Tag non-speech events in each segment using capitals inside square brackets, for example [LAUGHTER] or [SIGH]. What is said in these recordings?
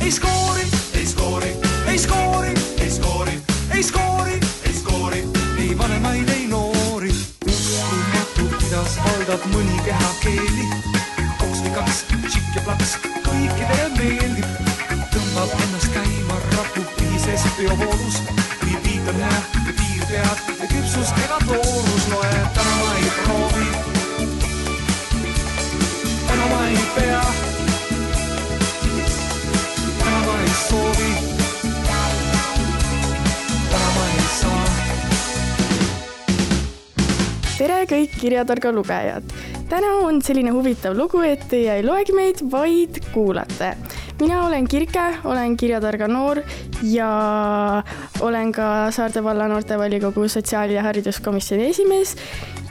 ei skoori, ei skoori, ei skoori, ei skoori, ei skoori, ei skoori, ei vanemaid, ei noori. uskumatu, kuidas valdab mõni kehakeeli. koks või kaks, tšikk ja plaks, kõikidele meeldib. tõmbab ennast käima, rapub ühises peovoolus. kui piit on hea, piirpead ja küpsus ega toorus loe, täna ma ei proovi. täna ma ei pea tere kõik Kirjatarga lugejad! täna on selline huvitav lugu, et teie ei loegi meid, vaid kuulate. mina olen Kirke, olen Kirjatarga noor ja olen ka Saarde valla noortevolikogu sotsiaal- ja hariduskomisjoni esimees.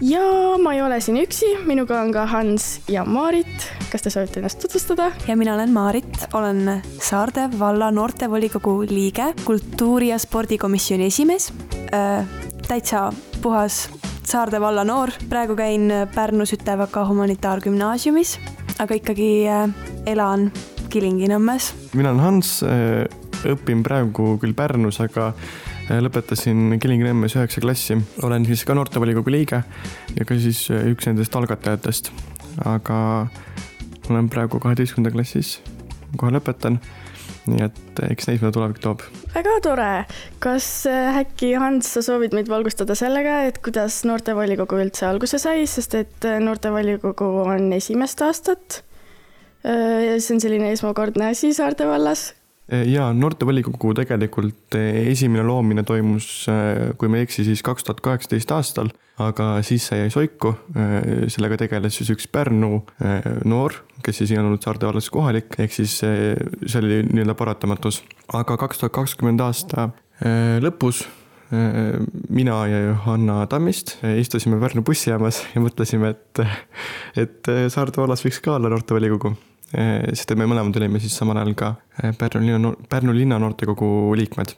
ja ma ei ole siin üksi, minuga on ka Hans ja Maarit. kas te soovite ennast tutvustada? ja mina olen Maarit, olen Saarde valla noortevolikogu liige, kultuuri- ja spordikomisjoni esimees äh,. täitsa puhas Saarde valla noor, praegu käin Pärnu Sütevaka humanitaargümnaasiumis, aga ikkagi äh, elan Kilingi-Nõmmes. mina olen Hans, õpin praegu küll Pärnus, aga äh, lõpetasin Kilingi-Nõmmes üheksa klassi. olen siis ka noortevolikogu liige ja ka siis äh, üks nendest algatajatest. aga olen praegu kaheteistkümnenda klassis, kohe lõpetan. Nii et äh, eks näis, mida tulevik toob. väga tore. kas äh, äkki, Hans, sa soovid meid valgustada sellega, et kuidas noortevolikogu üldse alguse sai, sest et äh, noortevolikogu on esimest aastat. see on selline esmakordne asi Saarde vallas ja noortevolikogu tegelikult eh, esimene loomine toimus, eh, kui ma ei eksi, siis kaks tuhat kaheksateist aastal, aga siis see jäi soiku. Sellega tegeles siis üks Pärnu noor, kes siis ei olnud Saarde vallas kohalik, ehk siis see oli nii-öelda paratamatus. aga kaks tuhat kakskümmend aasta lõpus mina ja Johanna Tammist istusime Pärnu bussijaamas ja mõtlesime, et, et Saarde vallas võiks ka olla noortevolikogu sest et me mõlemad olime siis samal ajal ka Pärnu linna, Pärnu linna noortekogu liikmed.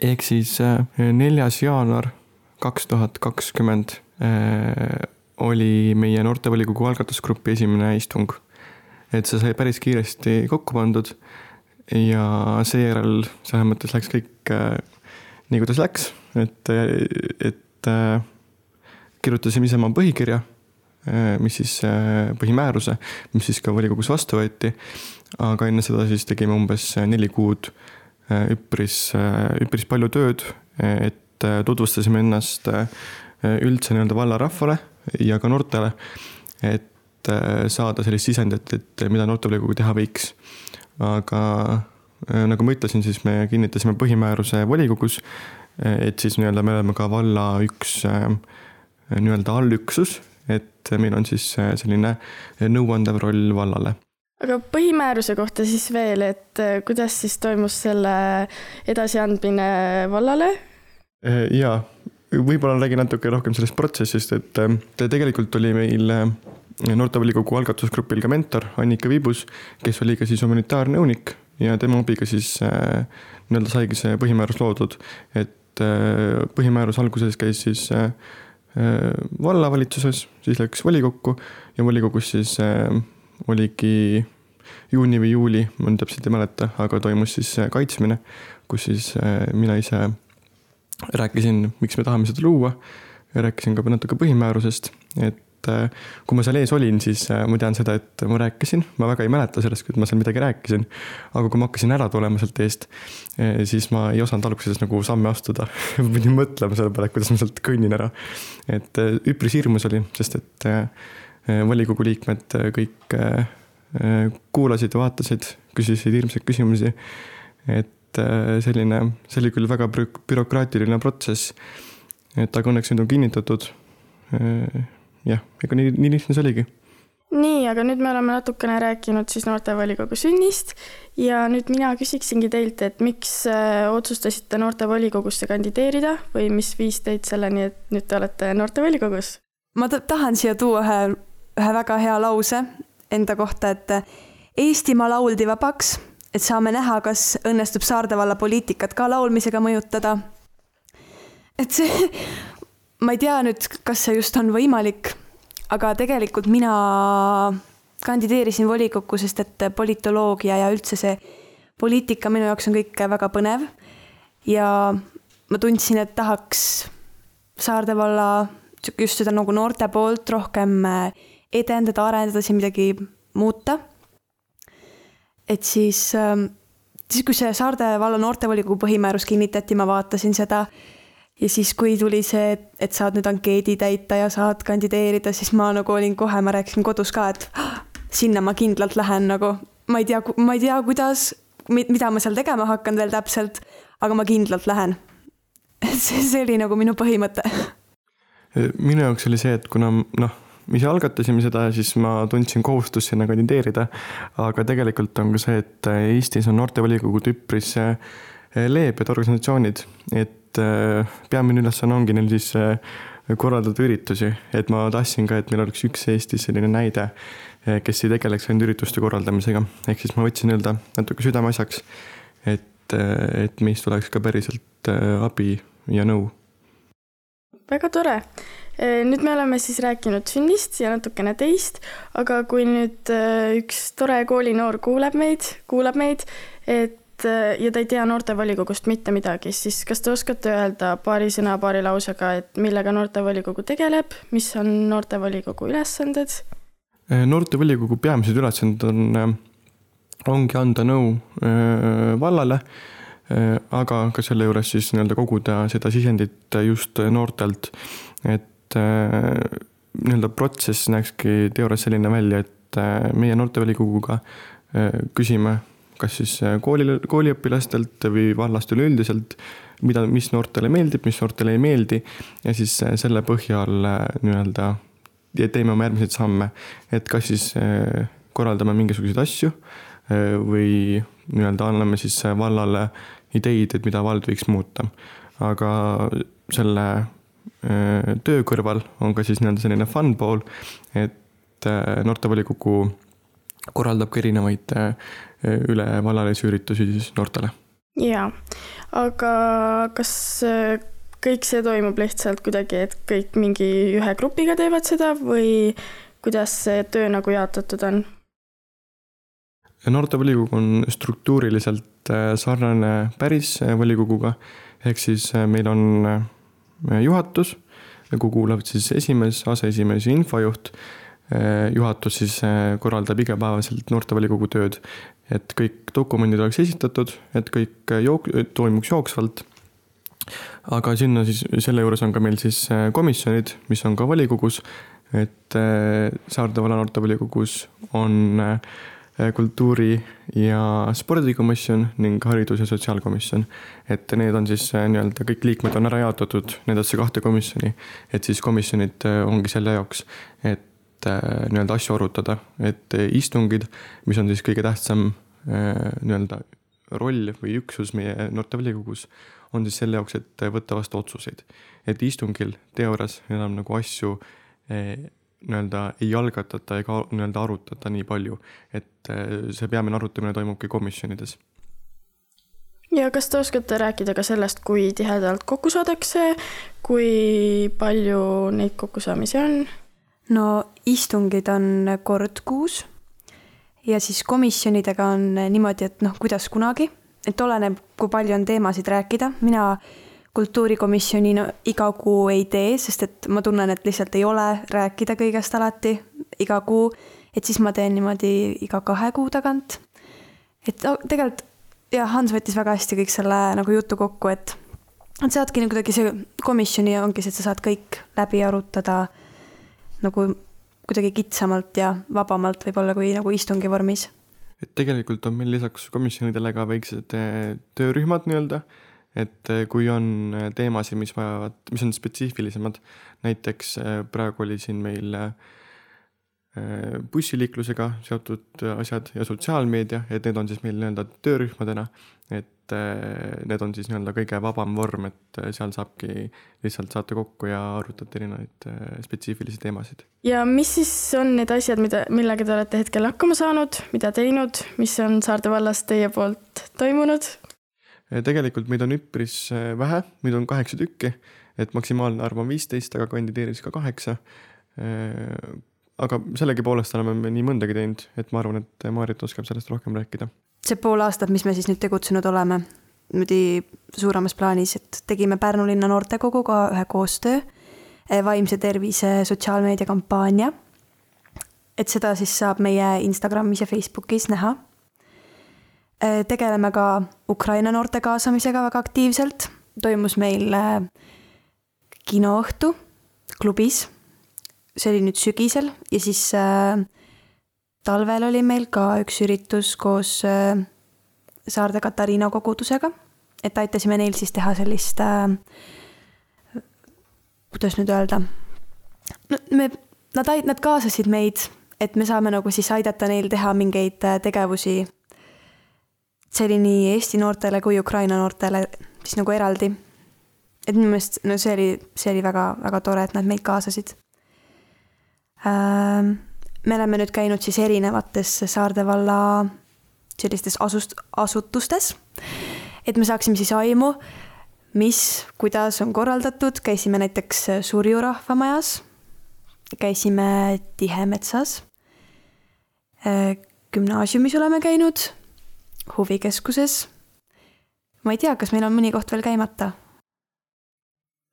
ehk siis neljas jaanuar kaks tuhat kakskümmend oli meie noortevolikogu algatusgrupi esimene istung. et see sai päris kiiresti kokku pandud ja seejärel selles mõttes läks kõik nii, kuidas läks, et, et kirjutasime ise oma põhikirja mis siis põhimääruse, mis siis ka volikogus vastu võeti. aga enne seda siis tegime umbes neli kuud üpris, üpris palju tööd, et tutvustasime ennast üldse nii-öelda vallarahvale ja ka noortele. et saada sellist sisendit, et mida noortevolikogu teha võiks. aga nagu ma ütlesin, siis me kinnitasime põhimääruse volikogus, et siis nii-öelda me oleme ka valla üks nii-öelda allüksus et meil on siis äh, selline nõuandev roll vallale. aga põhimääruse kohta siis veel, et äh, kuidas siis toimus selle edasiandmine vallale? Äh, jaa, võib-olla räägin natuke rohkem sellest protsessist, et tegelikult oli meil noortevolikogu algatusgrupil ka mentor Annika Viibus, kes oli ka siis humanitaarnõunik ja tema abiga siis nii-öelda saigi see põhimäärus loodud. et põhimäärus alguses käis siis Äh, vallavalitsuses, siis läks volikokku ja volikogus siis äh, oligi juuni või juuli, ma nüüd täpselt ei mäleta, aga toimus siis äh, kaitsmine, kus siis mina ise rääkisin, miks me tahame seda luua. rääkisin ka natuke põhimäärusest, et kui ma seal ees olin, siis ma tean seda, et ma rääkisin, ma väga ei mäleta sellest, kui ma seal midagi rääkisin. aga kui ma hakkasin ära tulema sealt eest, siis ma ei osanud alguses nagu samme astuda [LAUGHS] pidin mõtlema selle peale, kuidas ma sealt kõnnin ära. et üpris hirmus oli, sest et volikogu liikmed kõik kuulasid, vaatasid, küsisid hirmsaid küsimusi. et selline, see oli küll väga bürokraatiline protsess. et aga õnneks nüüd on kinnitatud jah, ega nii, nii lihtne see oligi. nii, aga nüüd me oleme natukene rääkinud siis noortevolikogu sünnist ja nüüd mina küsiksingi teilt, et miks äh, otsustasite noortevolikogusse kandideerida või mis viis teid selleni, et nüüd te olete noortevolikogus? ma tahan siia tuua ühe, ühe väga hea lause enda kohta, et Eestimaa lauldi vabaks, et saame näha, kas õnnestub Saarde valla poliitikat ka laulmisega mõjutada. et see [LAUGHS] ma ei tea nüüd, kas see just on võimalik, aga tegelikult mina kandideerisin volikokku, sest et politoloogia ja üldse see poliitika minu jaoks on kõik väga põnev ja ma tundsin, et tahaks Saarde valla just seda nagu noorte poolt rohkem äh, edendada, arendada, siin midagi muuta. et siis, ähm, siis kui see Saarde valla noortevolikogu põhimäärus kinnitati, ma vaatasin seda ja siis, kui tuli see, et saad nüüd ankeedi täita ja saad kandideerida, siis ma nagu olin kohe, ma rääkisin kodus ka, et ah, sinna ma kindlalt lähen nagu, ma ei tea, ma ei tea, kuidas, mida ma seal tegema hakkan veel täpselt, aga ma kindlalt lähen. [LAUGHS] see, see oli nagu minu põhimõte. minu jaoks oli see, et kuna noh, me ise algatasime seda, siis ma tundsin kohustust sinna kandideerida. aga tegelikult on ka see, et Eestis on noortevolikogud üpris leebed organisatsioonid, et et äh, peamine ülesanne ongi neil siis äh, korraldada üritusi, et ma tahtsin ka, et meil oleks üks Eestis selline näide, äh, kes ei tegeleks ainult ürituste korraldamisega, ehk siis ma võtsin nii-öelda natuke südameasjaks, et, et meist oleks ka päriselt abi ja nõu. väga tore. nüüd me oleme siis rääkinud sünnist ja natukene teist, aga kui nüüd üks tore koolinoor kuuleb meid, kuulab meid, et ja ta ei tea noortevolikogust mitte midagi, siis kas te oskate öelda paari sõna, paari lausega, et millega noortevolikogu tegeleb, mis on noortevolikogu ülesanded? Äh, noortevolikogu peamised ülesanded on, äh, ongi anda nõu vallale, aga ka selle juures siis nii-öelda koguda seda sisendit just noortelt, et nii-öelda protsess näekski teoorias selline välja, et meie noortevolikoguga küsime kas siis äh, kooli, kooliõpilastelt või vallast üleüldiselt, mida, mis noortele meeldib, mis noortele ei meeldi ja siis äh, selle põhjal äh, nii-öelda teeme oma järgmiseid samme, et kas siis korraldame mingisuguseid asju või nii-öelda anname siis vallale ideid, et mida vald võiks muuta. aga selle töö kõrval on ka siis nii-öelda selline fun pool, et noortevolikogu korraldab ka erinevaid ülevallalisi üritusi siis noortele. jaa, aga kas äh, kõik see toimub lihtsalt kuidagi, et kõik mingi ühe grupiga teevad seda või kuidas see töö nagu jaotatud on? noortevolikogu on struktuuriliselt äh, sarnane päris äh, volikoguga, ehk siis meil on juhatus, kuhu kuuluvad siis esimees, aseesimees ja infojuht. Juhatus siis korraldab igapäevaselt noortevolikogu tööd et kõik dokumendid oleks esitatud, et kõik jook-, toimuks jooksvalt. aga sinna siis, selle juures on ka meil siis äh, komisjonid, mis on ka volikogus, et äh, Saarde valla noortevolikogus on äh, kultuuri- ja spordikomisjon ning haridus- ja sotsiaalkomisjon. et need on siis nii-öelda kõik liikmed on ära jaotatud nendesse kahte komisjoni, et siis komisjonid ongi selle jaoks, et Äh, nii-öelda asju arutada, et istungid, mis on siis kõige tähtsam äh, nii-öelda roll või üksus meie noortevolikogus, on siis selle jaoks, et võtta vastu otsuseid. et istungil teoorias enam nagu asju äh, nii-öelda ei algatata ega nii-öelda arutata nii palju, et see peamine arutamine toimubki komisjonides ja kas te oskate rääkida ka sellest, kui tihedalt kokku saadakse, kui palju neid kokkusaamisi on? No istungid on kord kuus. Ja siis komisjonidega on niimoodi, et noh, kuidas kunagi, et oleneb, kui palju on teemasid rääkida, mina kultuurikomisjoni no, iga kuu ei tee, sest et ma tunnen, et lihtsalt ei ole rääkida kõigest alati iga kuu, et siis ma teen niimoodi iga kahe kuu tagant. et no, tegelikult jah, Hans võttis väga hästi kõik selle nagu jutu kokku, et et saadki kuidagi see komisjoni ongi see, et sa saad kõik läbi arutada nagu kuidagi kitsamalt ja vabamalt võib-olla kui nagu istungi vormis. et tegelikult on meil lisaks komisjonidele ka väiksed eh, töörühmad nii-öelda, et eh, kui on eh, teemasid, mis vajavad, mis on spetsiifilisemad, näiteks praegu oli siin meil bussiliiklusega seotud asjad ja sotsiaalmeedia, et need on siis meil nii-öelda töörühmadena, et et need on siis nii-öelda kõige vabam vorm, et seal saabki lihtsalt saate kokku ja arutate erinevaid äh, spetsiifilisi teemasid. ja mis siis on need asjad, mida, millega te olete hetkel hakkama saanud, mida teinud, mis on Saarde vallas teie poolt toimunud? tegelikult meid on üpris äh, vähe, meid on kaheksa tükki, et maksimaalne arv on viisteist, aga kandideeris ka kaheksa aga sellegipoolest oleme me nii mõndagi teinud, et ma arvan, et Maarit oskab sellest rohkem rääkida see pool aastat, mis me siis nüüd tegutsenud oleme, niimoodi suuremas plaanis, et tegime Pärnu linna noortekoguga ühe koostöö, eh, vaimse tervise sotsiaalmeedia kampaania. et seda siis saab meie Instagramis ja Facebookis näha. Eh, tegeleme ka Ukraina noorte kaasamisega väga aktiivselt, toimus meil eh, kinoõhtu klubis. see oli nüüd sügisel ja siis äh, talvel oli meil ka üks üritus koos äh, Saarde Katariina kogudusega, et aitasime neil siis teha sellist äh,, kuidas nüüd öelda, no me, nad, nad kaasasid meid, et me saame nagu siis aidata neil teha mingeid äh, tegevusi. see oli nii Eesti noortele kui Ukraina noortele siis nagu eraldi. et minu meelest, no see oli, see oli väga-väga tore, et nad meid kaasasid ähm, me oleme nüüd käinud siis erinevates Saarde valla sellistes asust-, asutustes, et me saaksime siis aimu, mis, kuidas on korraldatud, käisime näiteks Surju rahvamajas, käisime Tihemetsas, gümnaasiumis oleme käinud, huvikeskuses. ma ei tea, kas meil on mõni koht veel käimata?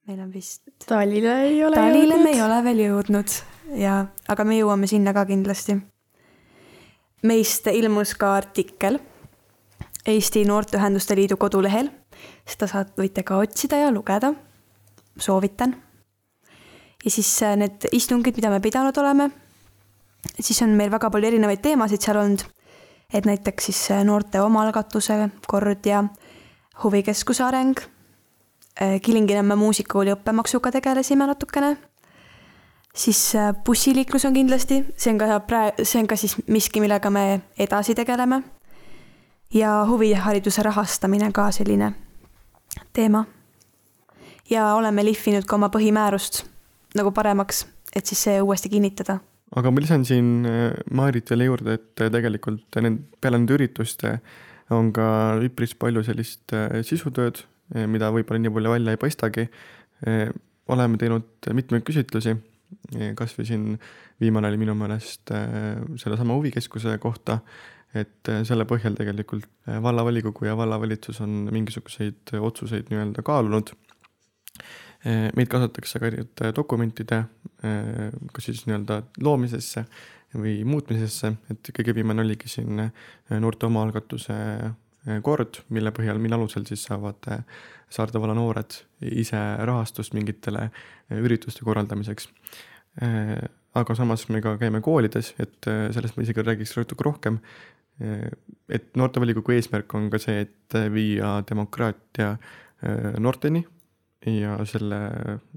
meil on vist. Talile ei ole Talile jõudnud. me ei ole veel jõudnud ja, aga me jõuame sinna ka kindlasti. meist ilmus ka artikkel Eesti Noorteühenduste Liidu kodulehel. seda saad, võite ka otsida ja lugeda. soovitan. ja siis äh, need istungid, mida me pidanud oleme, siis on meil väga palju erinevaid teemasid seal olnud. et näiteks siis äh, noorte omaalgatuse kord ja huvikeskuse areng. Äh, Kilingi-Nõmme muusikakooli õppemaksuga tegelesime natukene siis äh, bussiliiklus on kindlasti, see on ka praegu, see on ka siis miski, millega me edasi tegeleme. ja huvihariduse rahastamine ka selline teema. ja oleme lihvinud ka oma põhimäärust nagu paremaks, et siis see uuesti kinnitada. aga ma lisan siin äh, Maarit veel juurde, et äh, tegelikult need, peale nende ürituste on ka üpris palju sellist sisutööd, mida võib-olla nii palju välja ei paistagi. oleme teinud mitmeid küsitlusi kasvõi siin viimane oli minu meelest äh, sellesama huvikeskuse kohta, et äh, selle põhjal tegelikult äh, vallavolikogu ja vallavalitsus on mingisuguseid otsuseid nii-öelda kaalunud. meid kaasatakse ka erinevate dokumentide, kas siis nii-öelda loomisesse või muutmisesse, et kõige viimane oligi siin noorte omaalgatuse kord, mille põhjal, mille alusel siis saavad Saarde valla noored ise rahastust mingitele ürituste korraldamiseks. aga samas me ka käime koolides, et sellest ma isegi räägiks natuke rohkem. et noortevolikogu eesmärk on ka see, et viia demokraatia noorteni ja selle,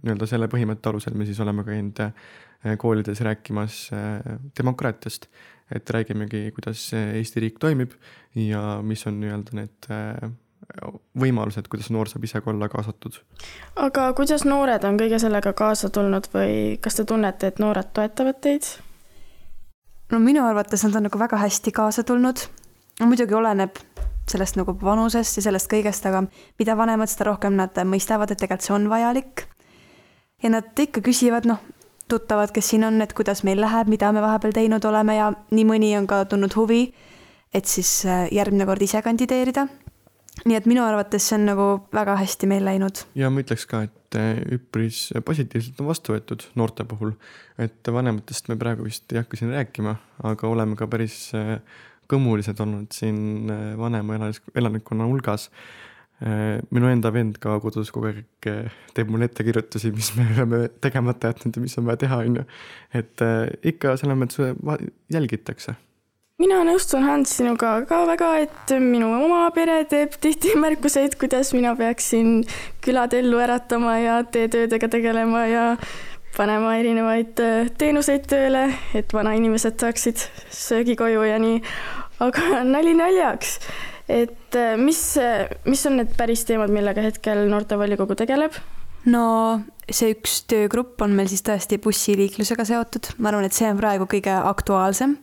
nii-öelda selle põhimõtte alusel me siis oleme käinud koolides rääkimas demokraatiast et räägimegi, kuidas Eesti riik toimib ja mis on nii-öelda need äh, võimalused, kuidas noor saab ise ka olla kaasatud. aga kuidas noored on kõige sellega kaasa tulnud või kas te tunnete, et noored toetavad teid? no minu arvates nad on nagu väga hästi kaasa tulnud. muidugi oleneb sellest nagu vanusest ja sellest kõigest, aga mida vanemad, seda rohkem nad mõistavad, et tegelikult see on vajalik. ja nad ikka küsivad, noh, tuttavad, kes siin on, et kuidas meil läheb, mida me vahepeal teinud oleme ja nii mõni on ka tundnud huvi, et siis äh, järgmine kord ise kandideerida. nii et minu arvates see on nagu väga hästi meil läinud. ja ma ütleks ka, et äh, üpris positiivselt on vastu võetud noorte puhul, et vanematest me praegu vist ei hakka siin rääkima, aga oleme ka päris äh, kõmulised olnud siin vanema elanikkonna hulgas Äh, minu enda vend ka kodus kogu aeg äh, teeb mulle ettekirjutusi, mis me oleme tegemata jätnud ja mis on vaja teha, on ju. et äh, ikka selles mõttes jälgitakse mina nõustun Hans sinuga ka väga, et minu oma pere teeb tihti märkuseid, kuidas mina peaksin külad ellu äratama ja teetöödega tegelema ja panema erinevaid teenuseid tööle, et vanainimesed saaksid söögi koju ja nii. aga [LAUGHS] nali naljaks et äh, mis, mis on need päris teemad, millega hetkel noortevolikogu tegeleb? no see üks töögrupp on meil siis tõesti bussiliiklusega seotud, ma arvan, et see on praegu kõige aktuaalsem.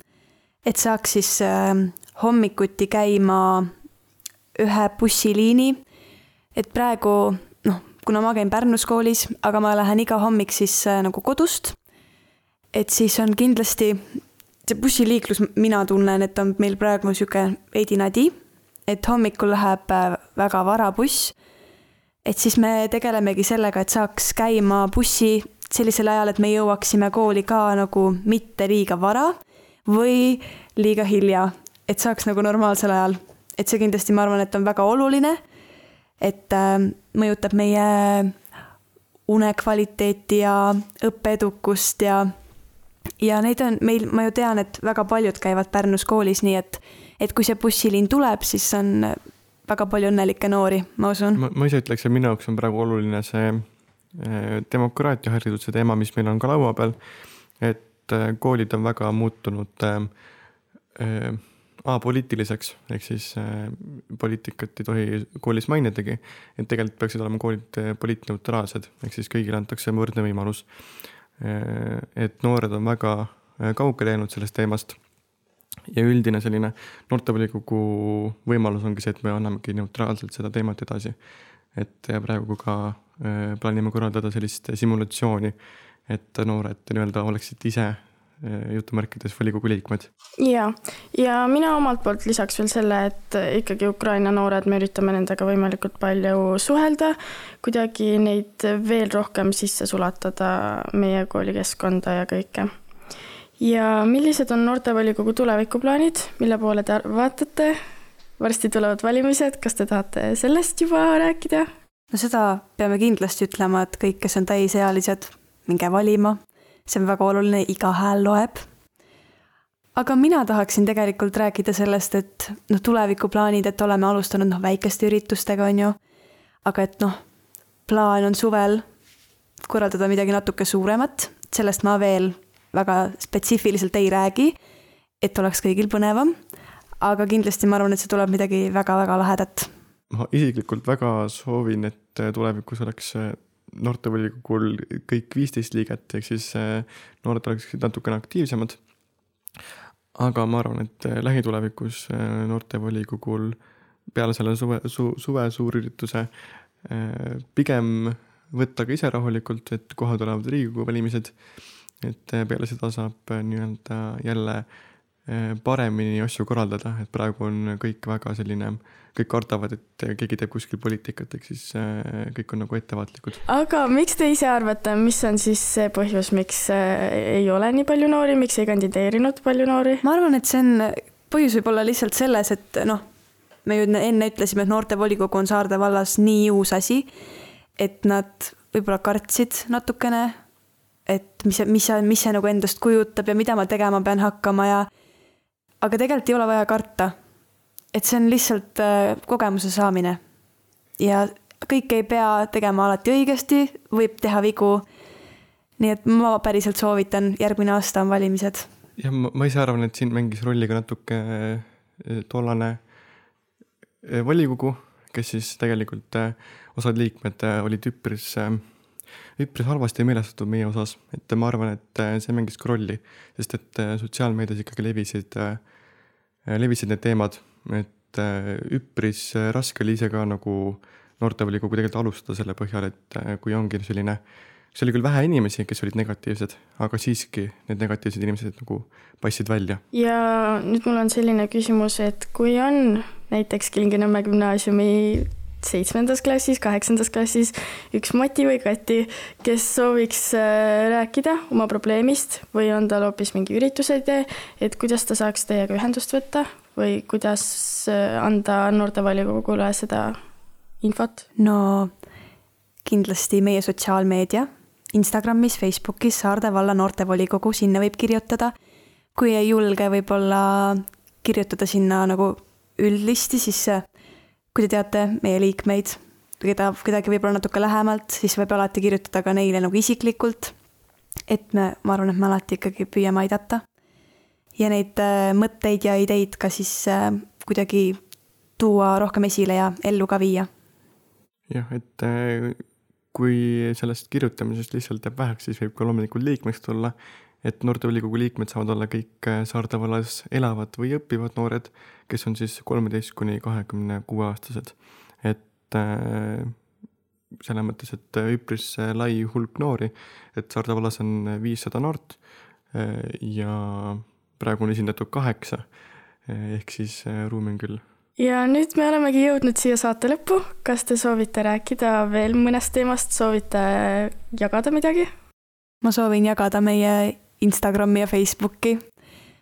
et saaks siis äh, hommikuti käima ühe bussiliini, et praegu kuna ma käin Pärnus koolis, aga ma lähen iga hommik siis äh, nagu kodust, et siis on kindlasti see bussiliiklus, mina tunnen, et on meil praegu niisugune veidi nadi, et hommikul läheb äh, väga vara buss, et siis me tegelemegi sellega, et saaks käima bussi sellisel ajal, et me jõuaksime kooli ka nagu mitte liiga vara või liiga hilja, et saaks nagu normaalsel ajal. et see kindlasti, ma arvan, et on väga oluline, et äh, mõjutab meie unekvaliteeti ja õppeedukust ja ja neid on meil, ma ju tean, et väga paljud käivad Pärnus koolis, nii et, et kui see bussiliin tuleb, siis on väga palju õnnelikke noori, ma usun. ma ise ütleks, et minu jaoks on praegu oluline see eh, demokraatiahariduse teema, mis meil on ka laua peal. et eh, koolid on väga muutunud äh, apoliitiliseks, ehk siis äh, poliitikat ei tohi koolis mainidagi. et tegelikult peaksid olema koolid poliitneutraalsed, ehk siis kõigile antakse võrdne võimalus Äh, et noored on väga äh, kaugele jäänud sellest teemast. ja üldine selline noortevolikogu võimalus ongi see, et me annamegi neutraalselt seda teemat edasi. et ja praegu ka äh, plaanime korraldada sellist simulatsiooni, et noored nii-öelda oleksid ise Eh, jutumärkides volikogu liikmed. ja, ja mina omalt poolt lisaks veel selle, et ikkagi Ukraina noored, me üritame nendega võimalikult palju suhelda, kuidagi neid veel rohkem sisse sulatada meie koolikeskkonda ja kõike. ja millised on noortevolikogu tulevikuplaanid, mille poole te vaatate? varsti tulevad valimised, kas te tahate sellest juba rääkida? no seda peame kindlasti ütlema, et kõik, kes on täisealised, minge valima see on väga oluline, iga hääl loeb. aga mina tahaksin tegelikult rääkida sellest, et noh, tulevikuplaanid, et oleme alustanud noh, väikeste üritustega, on ju. aga et noh, plaan on suvel korraldada midagi natuke suuremat, sellest ma veel väga spetsiifiliselt ei räägi, et oleks kõigil põnevam. aga kindlasti ma arvan, et see tuleb midagi väga-väga lahedat. ma isiklikult väga soovin, et tulevikus oleks noortevolikogul kõik viisteist liiget, ehk siis äh, noored oleksid natukene aktiivsemad. aga ma arvan, et äh, lähitulevikus äh, noortevolikogul peale selle suve su,, suve suurürituse pigem võtta ka ise rahulikult, et kohe tulevad Riigikogu valimised. et peale seda saab nii-öelda jälle paremini asju korraldada, et praegu on kõik väga selline äh, kõik kardavad, et keegi teeb kuskil poliitikat, ehk siis äh, kõik on nagu ettevaatlikud. aga miks te ise arvate, mis on siis see põhjus, miks äh, ei ole nii palju noori, miks ei kandideerinud palju noori? ma arvan, et see on, põhjus võib olla lihtsalt selles, et noh, me ju enne ütlesime, et noortevolikogu on Saarde vallas nii uus asi, et nad võib-olla kartsid natukene, et mis, mis mis see nagu endast kujutab ja mida ma tegema pean hakkama ja aga tegelikult ei ole vaja karta et see on lihtsalt äh, kogemuse saamine. ja kõike ei pea tegema alati õigesti, võib teha vigu. nii et ma päriselt soovitan, järgmine aasta on valimised. jah, ma ise arvan, et siin mängis rolli ka natuke äh, tollane äh, volikogu, kes siis tegelikult osad liikmed olid üpris, üpris halvasti meelestatud meie osas, et ma arvan, et see mängis ka rolli, sest et sotsiaalmeedias ikkagi levisid, levisid need teemad et äh, üpris äh, raske oli ise ka nagu noortevolikogu tegelikult alustada selle põhjal, et äh, kui ongi selline, see oli küll vähe inimesi, kes olid negatiivsed, aga siiski need negatiivsed inimesed nagu paistsid välja. ja nüüd mul on selline küsimus, et kui on näiteks Kilingi-Nõmme gümnaasiumi seitsmendas klassis, kaheksandas klassis üks Mati või Kati, kes sooviks rääkida oma probleemist või on tal hoopis mingi ürituse idee, et kuidas ta saaks teiega ühendust võtta või kuidas äh, anda noortevolikogule seda infot? no kindlasti meie sotsiaalmeedia, Instagramis, Facebookis Saarde valla noortevolikogu, sinna võib kirjutada. kui ei julge võib-olla kirjutada sinna nagu üldlisti, siis äh, kui te teate meie liikmeid, keda kedagi võib-olla natuke lähemalt, siis võib alati kirjutada ka neile nagu isiklikult. et me, ma arvan, et me alati ikkagi püüame aidata ja neid äh, mõtteid ja ideid ka siis äh, kuidagi tuua rohkem esile ja ellu ka viia. jah, et äh, kui sellest kirjutamisest lihtsalt jääb väheks, siis võib ka loomulikult liikmeks tulla, et noortevolikogu liikmed saavad olla kõik Saarde vallas elavad või õppivad noored, kes on siis kolmeteist kuni kahekümne kuue aastased. et selles mõttes, et üpris lai hulk noori, et Saarde vallas on viissada noort ja praegu on esindatud kaheksa, ehk siis ruumi on küll. ja nüüd me olemegi jõudnud siia saate lõppu, kas te soovite rääkida veel mõnest teemast, soovite jagada midagi? ma soovin jagada meie Instagrami ja Facebooki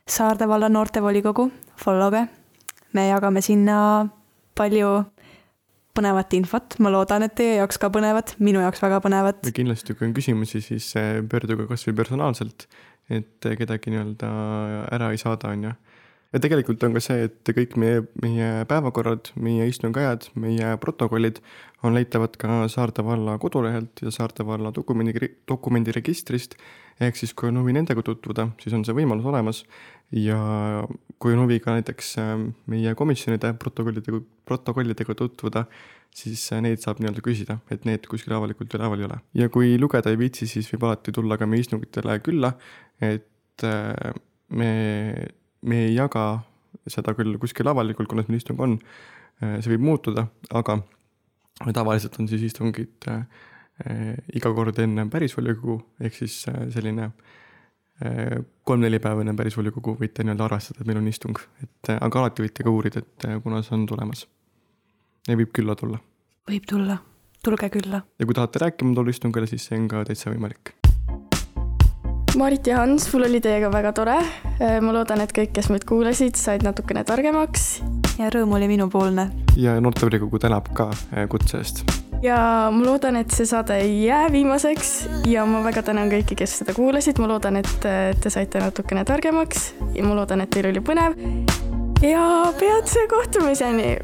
Saarde valla noortevolikogu, followge. me jagame sinna palju põnevat infot, ma loodan, et teie jaoks ka põnevat, minu jaoks väga põnevat. ja kindlasti, kui on küsimusi, siis eh, pöörduge kasvõi personaalselt, et kedagi nii-öelda ära ei saada, on ju. ja tegelikult on ka see, et kõik meie, meie päevakorrad, meie istungajad, meie protokollid on leitavad ka Saarde valla kodulehelt ja Saarde valla dokumendi, dokumendiregistrist. Ehk siis, kui on huvi nendega tutvuda, siis on see võimalus olemas ja kui on huvi ka näiteks äh, meie komisjonide protokollidega, protokollidega tutvuda, siis äh, neid saab nii-öelda küsida, et need kuskil avalikult üleval ei ole. ja kui lugeda ei viitsi, siis võib alati tulla ka meie istungitele külla, et äh, me, me ei jaga seda küll kuskil avalikult, kuna meil istung on, see võib muutuda, aga tavaliselt on siis istungid iga kord enne pärisvolikogu, ehk siis selline äh, kolm-neli päeva enne pärisvolikogu võite nii-öelda arvestada, et meil on istung, et aga alati võite ka uurida, et kuna see on tulemas. ja võib külla tulla. võib tulla, tulge külla. ja kui tahate rääkima tulla istungile, siis see on ka täitsa võimalik. Marit ja Hans, mul oli teiega väga tore. ma loodan, et kõik, kes meid kuulasid, said natukene targemaks. ja rõõm oli minupoolne. ja noortevolikogu tänab ka kutse eest ja ma loodan, et see saade ei jää viimaseks ja ma väga tänan kõiki, kes seda kuulasid, ma loodan, et te saite natukene targemaks ja ma loodan, et teil oli põnev. ja peatse kohtumiseni